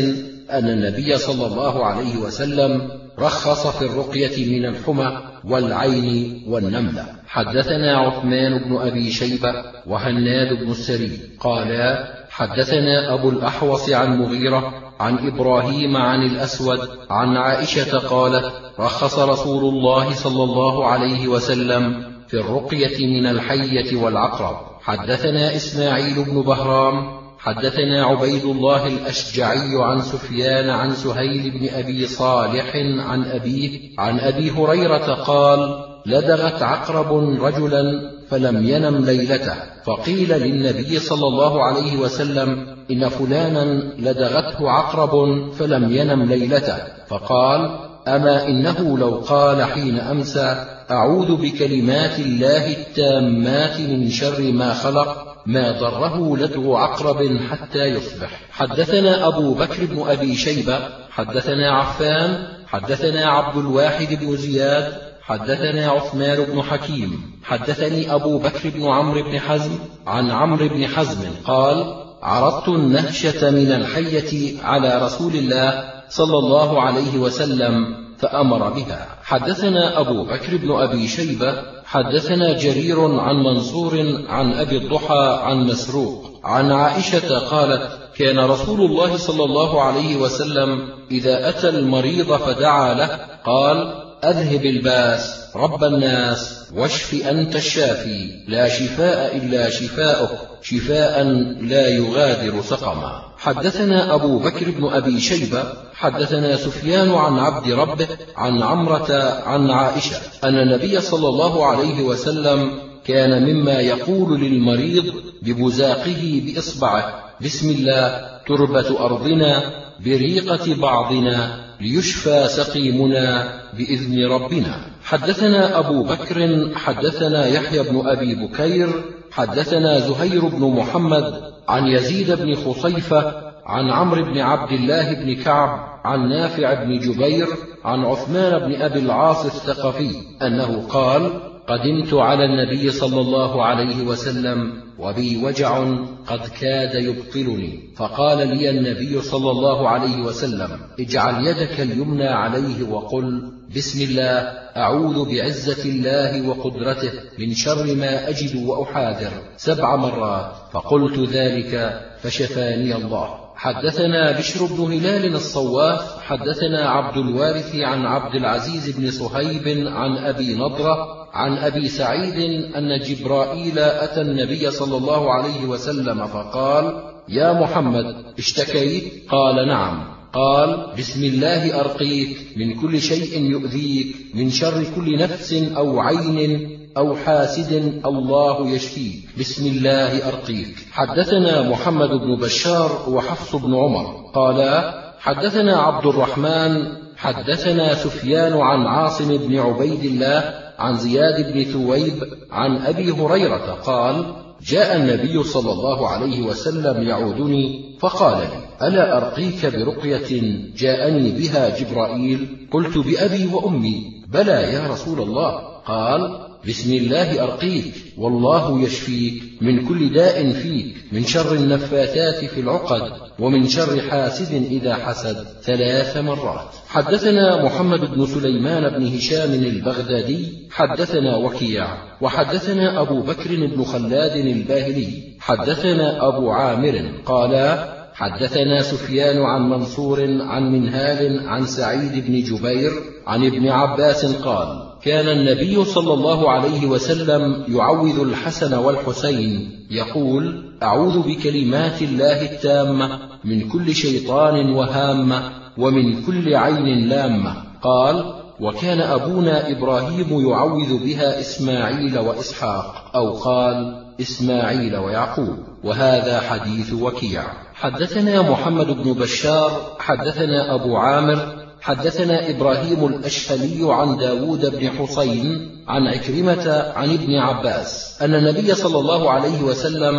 أن النبي صلى الله عليه وسلم رخص في الرقية من الحمى والعين والنملة. حدثنا عثمان بن أبي شيبة وهناد بن السري قالا حدثنا أبو الأحوص عن مغيرة عن إبراهيم عن الأسود عن عائشة قالت رخص رسول الله صلى الله عليه وسلم في الرقية من الحية والعقرب. حدثنا إسماعيل بن بهرام حدثنا عبيد الله الأشجعي عن سفيان عن سهيل بن أبي صالح عن أبيه عن أبي هريرة قال لدغت عقرب رجلا فلم ينم ليلته فقيل للنبي صلى الله عليه وسلم إن فلانا لدغته عقرب فلم ينم ليلته فقال أما إنه لو قال حين أمسى أعوذ بكلمات الله التامات من شر ما خلق ما ضره لدغ عقرب حتى يصبح. حدثنا أبو بكر بن أبي شيبة حدثنا عفان حدثنا عبد الواحد بن زياد حدثنا عثمان بن حكيم. حدثني أبو بكر بن عمرو بن حزم عن عمرو بن حزم قال عرضت النهشة من الحية على رسول الله صلى الله عليه وسلم فأمر بها. حدثنا أبو بكر بن أبي شيبة حدثنا جرير عن منصور عن أبي الضحى عن مسروق عن عائشة قالت كان رسول الله صلى الله عليه وسلم إذا أتى المريض فدعا له قال أذهب الباس رب الناس واشف أنت الشافي لا شفاء إلا شفاؤك شفاء لا يغادر سقما. حدثنا أبو بكر بن أبي شيبة حدثنا سفيان عن عبد ربه عن عمرة عن عائشة أن النبي صلى الله عليه وسلم كان مما يقول للمريض ببزاقه بإصبعه بسم الله تربة أرضنا بريقة بعضنا ليشفى سقيمنا بإذن ربنا. حدثنا أبو بكر حدثنا يحيى بن أبي بكير حدثنا زهير بن محمد عن يزيد بن خصيفة عن عمرو بن عبد الله بن كعب عن نافع بن جبير عن عثمان بن أبي العاص الثقفي أنه قال قدمت على النبي صلى الله عليه وسلم وبي وجع قد كاد يبطلني. فقال لي النبي صلى الله عليه وسلم اجعل يدك اليمنى عليه وقل بسم الله أعوذ بعزة الله وقدرته من شر ما أجد وأحاذر سبع مرات. فقلت ذلك فشفاني الله. حدثنا بشر بن هلال الصواف حدثنا عبد الوارث عن عبد العزيز بن صهيب عن أبي نضرة عن أبي سعيد أن جبرائيل أتى النبي صلى الله عليه وسلم فقال يا محمد اشتكيت؟ قال نعم. قال بسم الله أرقيك من كل شيء يؤذيك من شر كل نفس أو عين أو حاسد الله يشفيك. بسم الله أرقيك. حدثنا محمد بن بشار وحفص بن عمر. قالا حدثنا عبد الرحمن حدثنا سفيان عن عاصم بن عبيد الله عن زياد بن ثويب عن أبي هريرة قال جاء النبي صلى الله عليه وسلم يعودني فقال لي ألا أرقيك برقية جاءني بها جبرائيل؟ قلت بأبي وأمي بلى يا رسول الله. قال بسم الله أرقيك والله يشفيك من كل داء فيك من شر النفاثات في العقد ومن شر حاسد إذا حسد ثلاث مرات. حدثنا محمد بن سليمان بن هشام البغدادي حدثنا وكيع وحدثنا أبو بكر بن خلاد الباهلي حدثنا أبو عامر قال حدثنا سفيان عن منصور عن منهال عن سعيد بن جبير عن ابن عباس قال كان النبي صلى الله عليه وسلم يعوذ الحسن والحسين. يقول أعوذ بكلمات الله التامة من كل شيطان وهامة ومن كل عين لامة. قال وكان أبونا إبراهيم يعوذ بها إسماعيل وإسحاق. أو قال إسماعيل ويعقوب. وهذا حديث وكيع. حدثنا محمد بن بشار حدثنا أبو عامر حدثنا إبراهيم الأشهلي عن داود بن حسين عن عكرمة عن ابن عباس أن النبي صلى الله عليه وسلم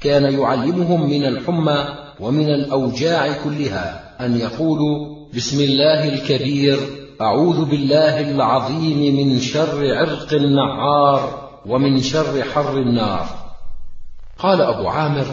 كان يعلمهم من الحمى ومن الأوجاع كلها أن يقولوا بسم الله الكبير أعوذ بالله العظيم من شر عرق النعار ومن شر حر النار. قال أبو عامر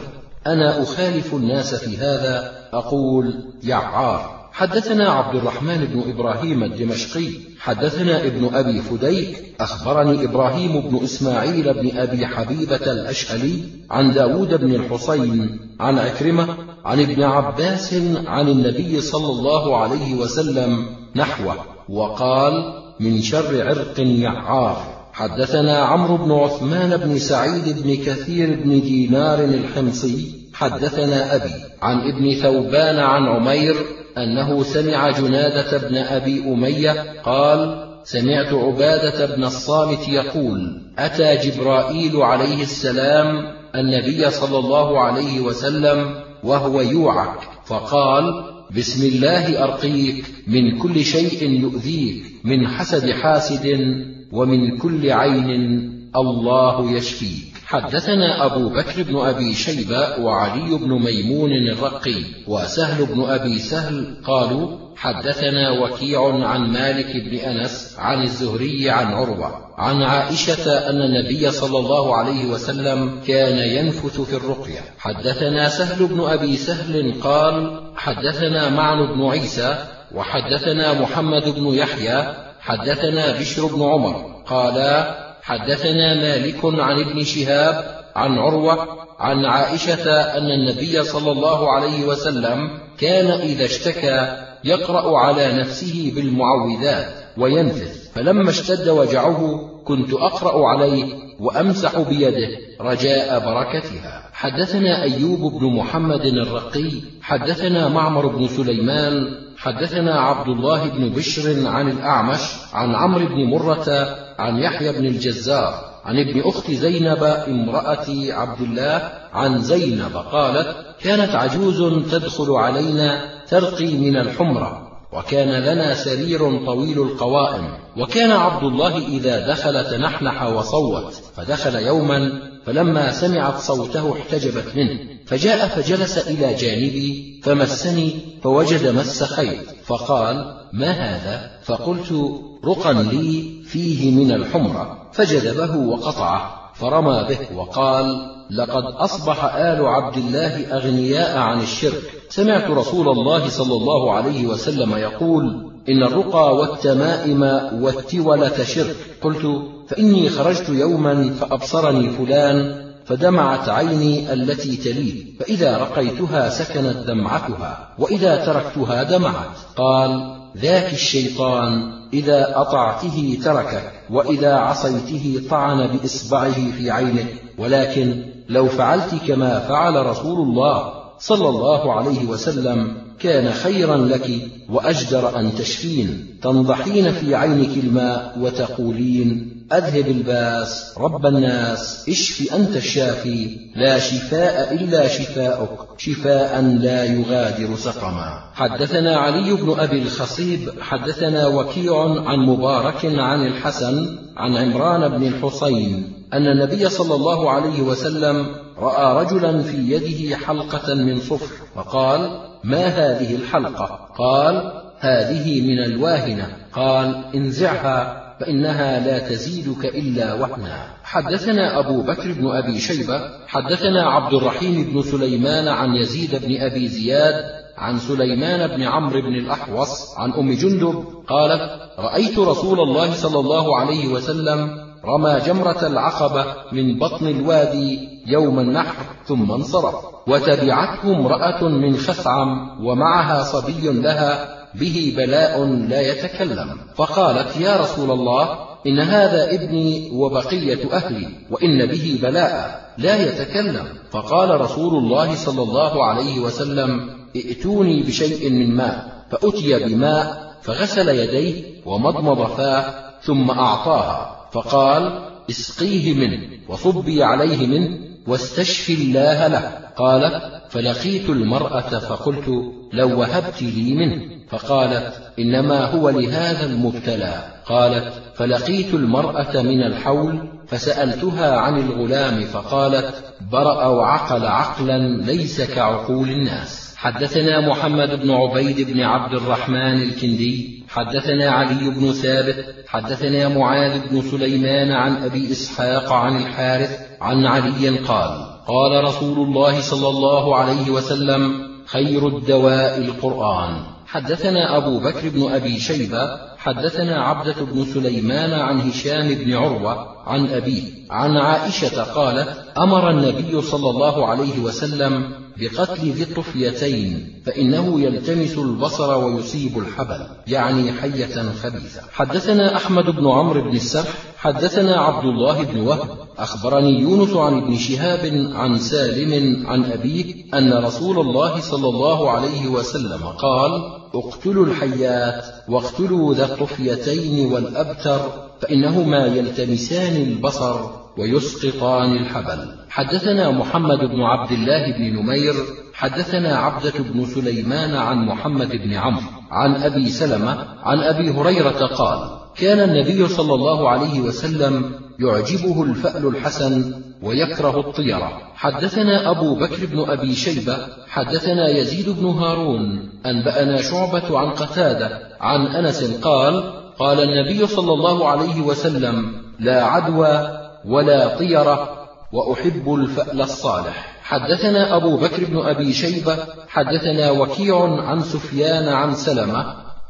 أنا أخالف الناس في هذا أقول يعار. حدثنا عبد الرحمن بن إبراهيم الدمشقي حدثنا ابن أبي فديك أخبرني إبراهيم بن إسماعيل بن أبي حبيبة الأشهلي عن داود بن الحصين عن عكرمة عن ابن عباس عن النبي صلى الله عليه وسلم نحوه وقال من شر عرق يعار. حدثنا عمرو بن عثمان بن سعيد بن كثير بن دينار الحمصي حدثنا أبي عن ابن ثوبان عن عمير أنه سمع جنادة بن أبي أمية قال سمعت عبادة بن الصامت يقول أتى جبرائيل عليه السلام النبي صلى الله عليه وسلم وهو يوعك فقال بسم الله أرقيك من كل شيء يؤذيك من حسد حاسد ومن كل عين الله يشفيك. حدثنا أبو بكر بن أبي شيبة وعلي بن ميمون الرقي وسهل بن أبي سهل قالوا حدثنا وكيع عن مالك بن أنس عن الزهري عن عروة عن عائشة أن النبي صلى الله عليه وسلم كان ينفث في الرقية. حدثنا سهل بن أبي سهل قال حدثنا معن بن عيسى وحدثنا محمد بن يحيى حدثنا بشر بن عمر قالا حدثنا مالك عن ابن شهاب عن عروة عن عائشة أن النبي صلى الله عليه وسلم كان إذا اشتكى يقرأ على نفسه بالمعوذات وينفث. فلما اشتد وجعه كنت أقرأ عليه وأمسح بيده رجاء بركتها. حدثنا أيوب بن محمد الرقي حدثنا معمر بن سليمان حدثنا عبد الله بن بشر عن الأعمش عن عمرو بن مرة عن يحيى بن الجزار عن ابن أخت زينب امرأة عبد الله عن زينب قالت كانت عجوز تدخل علينا ترقي من الحمرة وكان لنا سرير طويل القوائم وكان عبد الله إذا دخل تنحنح وصوت فدخل يوما فلما سمعت صوته احتجبت منه فجاء فجلس إلى جانبي فمسني فوجد مس خيط فقال ما هذا؟ فقلت رقا لي فيه من الحمرة. فجذبه وقطعه فرمى به وقال لقد أصبح آل عبد الله أغنياء عن الشرك. سمعت رسول الله صلى الله عليه وسلم يقول إن الرقى والتمائم والتولة شرك. قلت فإني خرجت يوما فأبصرني فلان فدمعت عيني التي تليه فإذا رقيتها سكنت دمعتها وإذا تركتها دمعت. قال ذاك الشيطان إذا أطعته تركك وإذا عصيته طعن بإصبعه في عينك ولكن لو فعلت كما فعل رسول الله صلى الله عليه وسلم كان خيرا لك وأجدر أن تشفين. تنضحين في عينك الماء وتقولين أذهب الباس رب الناس اشف أنت الشافي لا شفاء إلا شفاؤك شفاء لا يغادر سقما. حدثنا علي بن أبي الخصيب حدثنا وكيع عن مبارك عن الحسن عن عمران بن الحصين أن النبي صلى الله عليه وسلم رأى رجلا في يده حلقة من صفر فقال ما هذه الحلقة؟ قال هذه من الواهنة. قال انزعها. فإنها لا تزيدك إلا وهنا حدثنا أبو بكر بن أبي شيبة حدثنا عبد الرحيم بن سليمان عن يزيد بن أبي زياد عن سليمان بن عمرو بن الأحوص عن أم جندب قالت رأيت رسول الله صلى الله عليه وسلم رمى جمرة العقبة من بطن الوادي يوم النحر ثم انصرف وتبعته امرأة من خثعم ومعها صبي لها به بلاء لا يتكلم. فقالت يا رسول الله إن هذا ابني وبقية أهلي وإن به بلاء لا يتكلم. فقال رسول الله صلى الله عليه وسلم ائتوني بشيء من ماء. فأتي بماء فغسل يديه ومضمض فاه ثم أعطاها. فقال اسقيه منه وصبي عليه منه واستشفي الله له. قالت فلقيت المرأة فقلت لو وهبت لي منه. فقالت إنما هو لهذا المبتلى. قالت فلقيت المرأة من الحول فسألتها عن الغلام فقالت برأ وعقل عقلا ليس كعقول الناس. حدثنا محمد بن عبيد بن عبد الرحمن الكندي. حدثنا علي بن ثابت. حدثنا معاذ بن سليمان عن أبي إسحاق عن الحارث. عن علي قال قال رسول الله صلى الله عليه وسلم خير الدواء القرآن. حدثنا أبو بكر بن أبي شيبة حدثنا عبدة بن سليمان عن هشام بن عروة عن أبيه عن عائشة قالت أمر النبي صلى الله عليه وسلم بقتل ذي الطفيتين فإنه يلتمس البصر ويصيب الحبل يعني حية خبيثة. حدثنا أحمد بن عمرو بن السرح حدثنا عبد الله بن وهب. أخبرني يونس عن ابن شهاب عن سالم عن أبيه أن رسول الله صلى الله عليه وسلم قال اقتلوا الحيات واقتلوا ذا الطفيتين والأبتر فإنهما يلتمسان البصر ويسقطان الحبل. حدثنا محمد بن عبد الله بن نمير حدثنا عبدة بن سليمان عن محمد بن عمرو عن أبي سلمة عن أبي هريرة قال كان النبي صلى الله عليه وسلم يعجبه الفأل الحسن ويكره الطيرة. حدثنا أبو بكر بن أبي شيبة حدثنا يزيد بن هارون أنبأنا شعبة عن قتادة عن أنس قال قال النبي صلى الله عليه وسلم لا عدوى ولا طيرة وأحب الفأل الصالح. حدثنا أبو بكر بن أبي شيبة حدثنا وكيع عن سفيان عن سلمة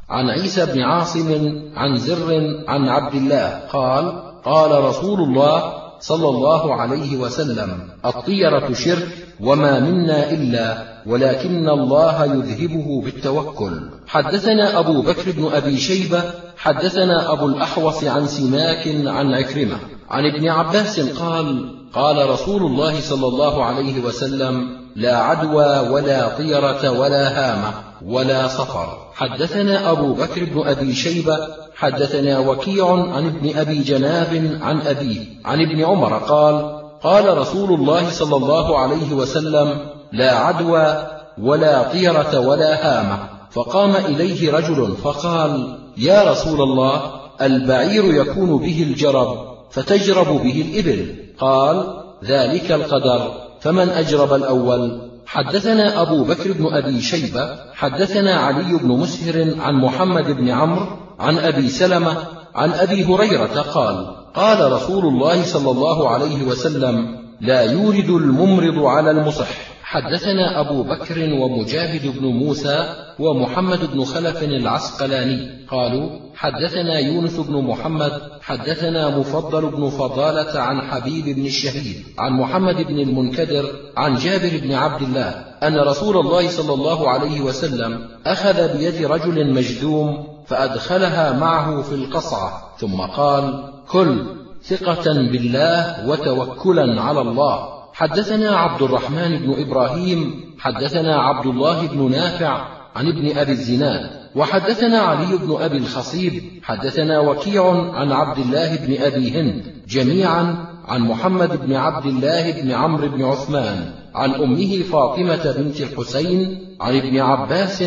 عن عيسى بن عاصم عن زر عن عبد الله. قال قال رسول الله صلى الله عليه وسلم الطيرة شرك وما منا إلا ولكن الله يذهبه بالتوكل. حدثنا أبو بكر بن أبي شيبة حدثنا أبو الأحوص عن سماك عن عكرمة. عن ابن عباس قال قال رسول الله صلى الله عليه وسلم لا عدوى ولا طيرة ولا هامة ولا صفر. حدثنا أبو بكر بن أبي شيبة حدثنا وكيع عن ابن أبي جناب عن أبيه عن ابن عمر قال قال رسول الله صلى الله عليه وسلم لا عدوى ولا طيرة ولا هامة فقام إليه رجل فقال يا رسول الله البعير يكون به الجرب. فتجرب به الإبل. قال ذلك القدر. فمن أجرب الأول؟ حدثنا أبو بكر بن أبي شيبة حدثنا علي بن مسهر عن محمد بن عمرو عن أبي سلمة عن أبي هريرة قال قال رسول الله صلى الله عليه وسلم لا يورد الممرض على المصح. حدثنا أبو بكر ومجاهد بن موسى ومحمد بن خلف العسقلاني. قالوا حدثنا يونس بن محمد حدثنا مفضل بن فضالة عن حبيب بن الشهيد عن محمد بن المنكدر عن جابر بن عبد الله أن رسول الله صلى الله عليه وسلم أخذ بيد رجل مجذوم فأدخلها معه في القصعة. ثم قال كل ثقة بالله وتوكلا على الله. حدثنا عبد الرحمن بن إبراهيم حدثنا عبد الله بن نافع عن ابن أبي الزناد وحدثنا علي بن أبي الخصيب حدثنا وكيع عن عبد الله بن أبي هند جميعا عن محمد بن عبد الله بن عمرو بن عثمان عن أمه فاطمة بنت الحسين عن ابن عباس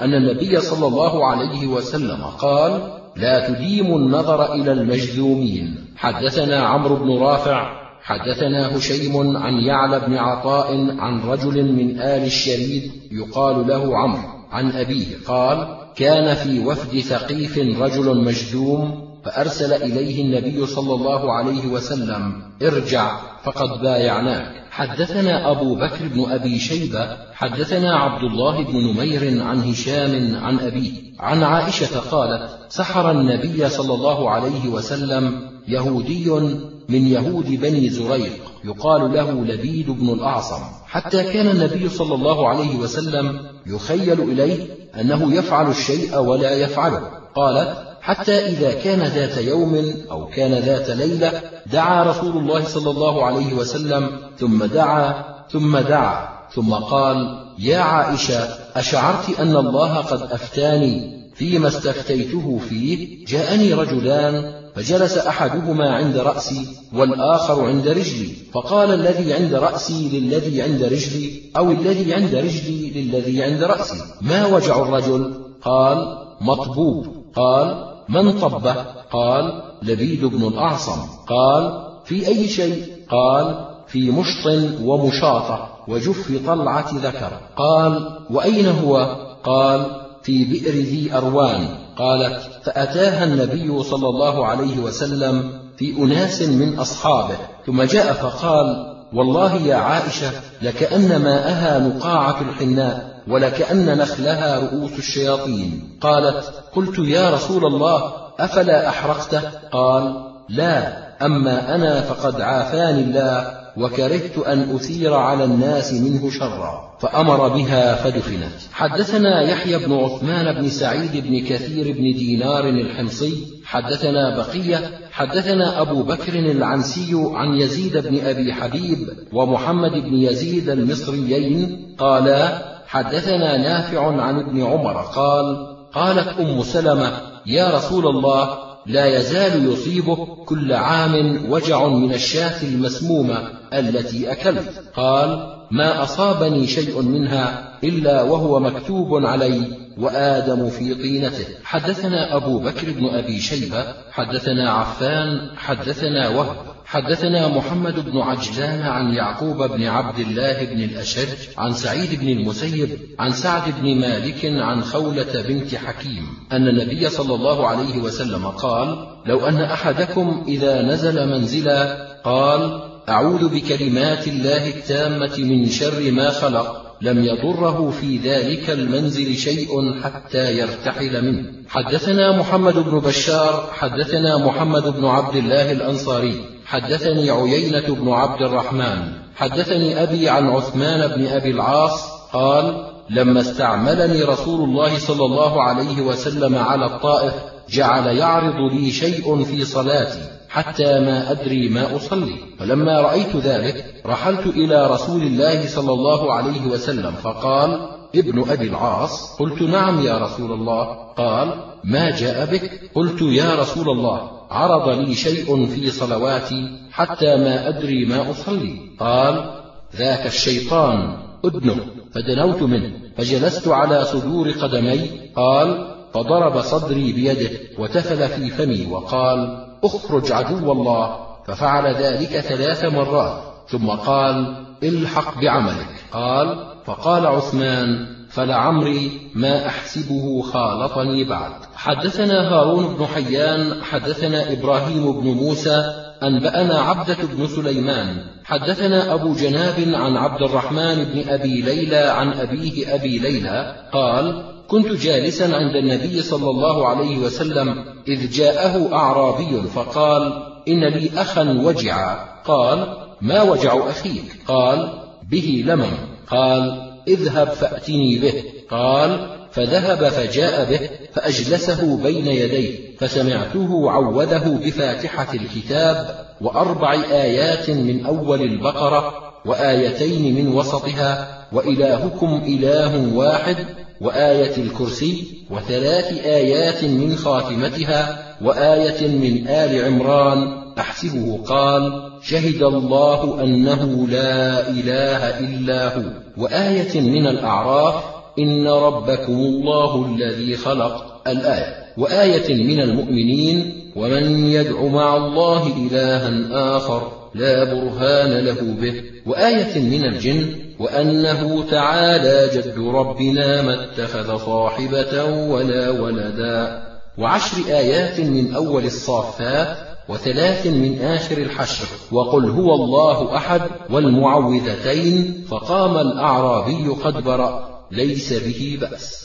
أن النبي صلى الله عليه وسلم قال لا تديموا النظر إلى المجذومين حدثنا عمرو بن رافع حدثنا هشيم عن يعلى بن عطاء عن رجل من آل الشريد يقال له عمرو عن أبيه قال كان في وفد ثقيف رجل مجذوم فأرسل إليه النبي صلى الله عليه وسلم ارجع فقد بايعناك. حدثنا أبو بكر بن أبي شيبة حدثنا عبد الله بن نمير عن هشام عن أبيه عن عائشة قالت سحر النبي صلى الله عليه وسلم يهودي من يهود بني زريق يقال له لبيد بن الأعصم. حتى كان النبي صلى الله عليه وسلم يخيل إليه أنه يفعل الشيء ولا يفعله. قالت حتى إذا كان ذات يوم أو كان ذات ليلة دعا رسول الله صلى الله عليه وسلم ثم دعا ثم دعا ثم قال يا عائشة أشعرت أن الله قد أفتاني؟ فيما استفتيته فيه جاءني رجلان فجلس أحدهما عند رأسي والآخر عند رجلي فقال الذي عند رأسي للذي عند رجلي أو الذي عند رجلي للذي عند رأسي ما وجع الرجل؟ قال مطبوب. قال من طبه؟ قال لبيد بن الأعصم. قال في أي شيء؟ قال في مشط ومشاطة وجف طلعة ذكر. قال وأين هو؟ قال في بئر ذي أروان. قالت فأتاها النبي صلى الله عليه وسلم في أناس من أصحابه ثم جاء فقال والله يا عائشة لكأن ماءها نقاعة الحناء ولكأن نخلها رؤوس الشياطين. قالت قلت يا رسول الله أفلا أحرقته؟ قال لا أما أنا فقد عافاني الله وكرهت أن أثير على الناس منه شرا فأمر بها فدفنت. حدثنا يحيى بن عثمان بن سعيد بن كثير بن دينار الحمصي حدثنا بقية حدثنا أبو بكر العنسي عن يزيد بن أبي حبيب ومحمد بن يزيد المصريين قالا حدثنا نافع عن ابن عمر قال قالت أم سلمة يا رسول الله لا يزال يصيبه كل عام وجع من الشاة المسمومة التي أكلت. قال ما أصابني شيء منها إلا وهو مكتوب علي وآدم في طينته. حدثنا أبو بكر بن أبي شيبة حدثنا عفان حدثنا وهب. حدثنا محمد بن عجلان عن يعقوب بن عبد الله بن الأشج عن سعيد بن المسيب عن سعد بن مالك عن خولة بنت حكيم أن النبي صلى الله عليه وسلم قال لو أن أحدكم إذا نزل منزلا قال أعوذ بكلمات الله التامة من شر ما خلق لم يضره في ذلك المنزل شيء حتى يرتحل منه. حدثنا محمد بن بشار حدثنا محمد بن عبد الله الأنصاري حدثني عيينة بن عبد الرحمن. حدثني أبي عن عثمان بن أبي العاص قال لما استعملني رسول الله صلى الله عليه وسلم على الطائف جعل يعرض لي شيء في صلاتي حتى ما أدري ما أصلي. فلما رأيت ذلك رحلت إلى رسول الله صلى الله عليه وسلم فقال ابن أبي العاص. قلت نعم يا رسول الله. قال ما جاء بك؟ قلت يا رسول الله عرض لي شيء في صلواتي حتى ما أدري ما أصلي. قال ذاك الشيطان أدنه فدنوت منه. فجلست على صدور قدمي. قال فضرب صدري بيده وتفل في فمي وقال اخرج عدو الله. ففعل ذلك ثلاث مرات. ثم قال الحق بعملك. قال فقال عثمان فلعمري ما أحسبه خالطني بعد. حدثنا هارون بن حيان حدثنا إبراهيم بن موسى أنبأنا عبدة بن سليمان. حدثنا أبو جناب عن عبد الرحمن بن أبي ليلى عن أبيه أبي ليلى قال كنت جالسا عند النبي صلى الله عليه وسلم إذ جاءه أعرابي فقال إن لي أخا وجعا. قال ما وجع أخيك؟ قال به لمم قال اذهب فأتني به. قال فذهب فجاء به فأجلسه بين يديه فسمعته عوذه بفاتحة الكتاب وأربع آيات من أول البقرة وآيتين من وسطها وإلهكم إله واحد وآية الكرسي وثلاث آيات من خاتمتها وآية من آل عمران أحسبه قال شهد الله أنه لا إله إلا هو. وآية من الأعراف إن ربكم الله الذي خلق الآية. وآية من المؤمنين ومن يدع مع الله إلها آخر لا برهان له به. وآية من الجن وأنه تعالى جد ربنا ما اتخذ صاحبة ولا ولدا. وعشر آيات من أول الصافات وثلاث من آخر الحشر وقل هو الله أحد والمعوذتين فقام الأعرابي قد برأ ليس به بأس.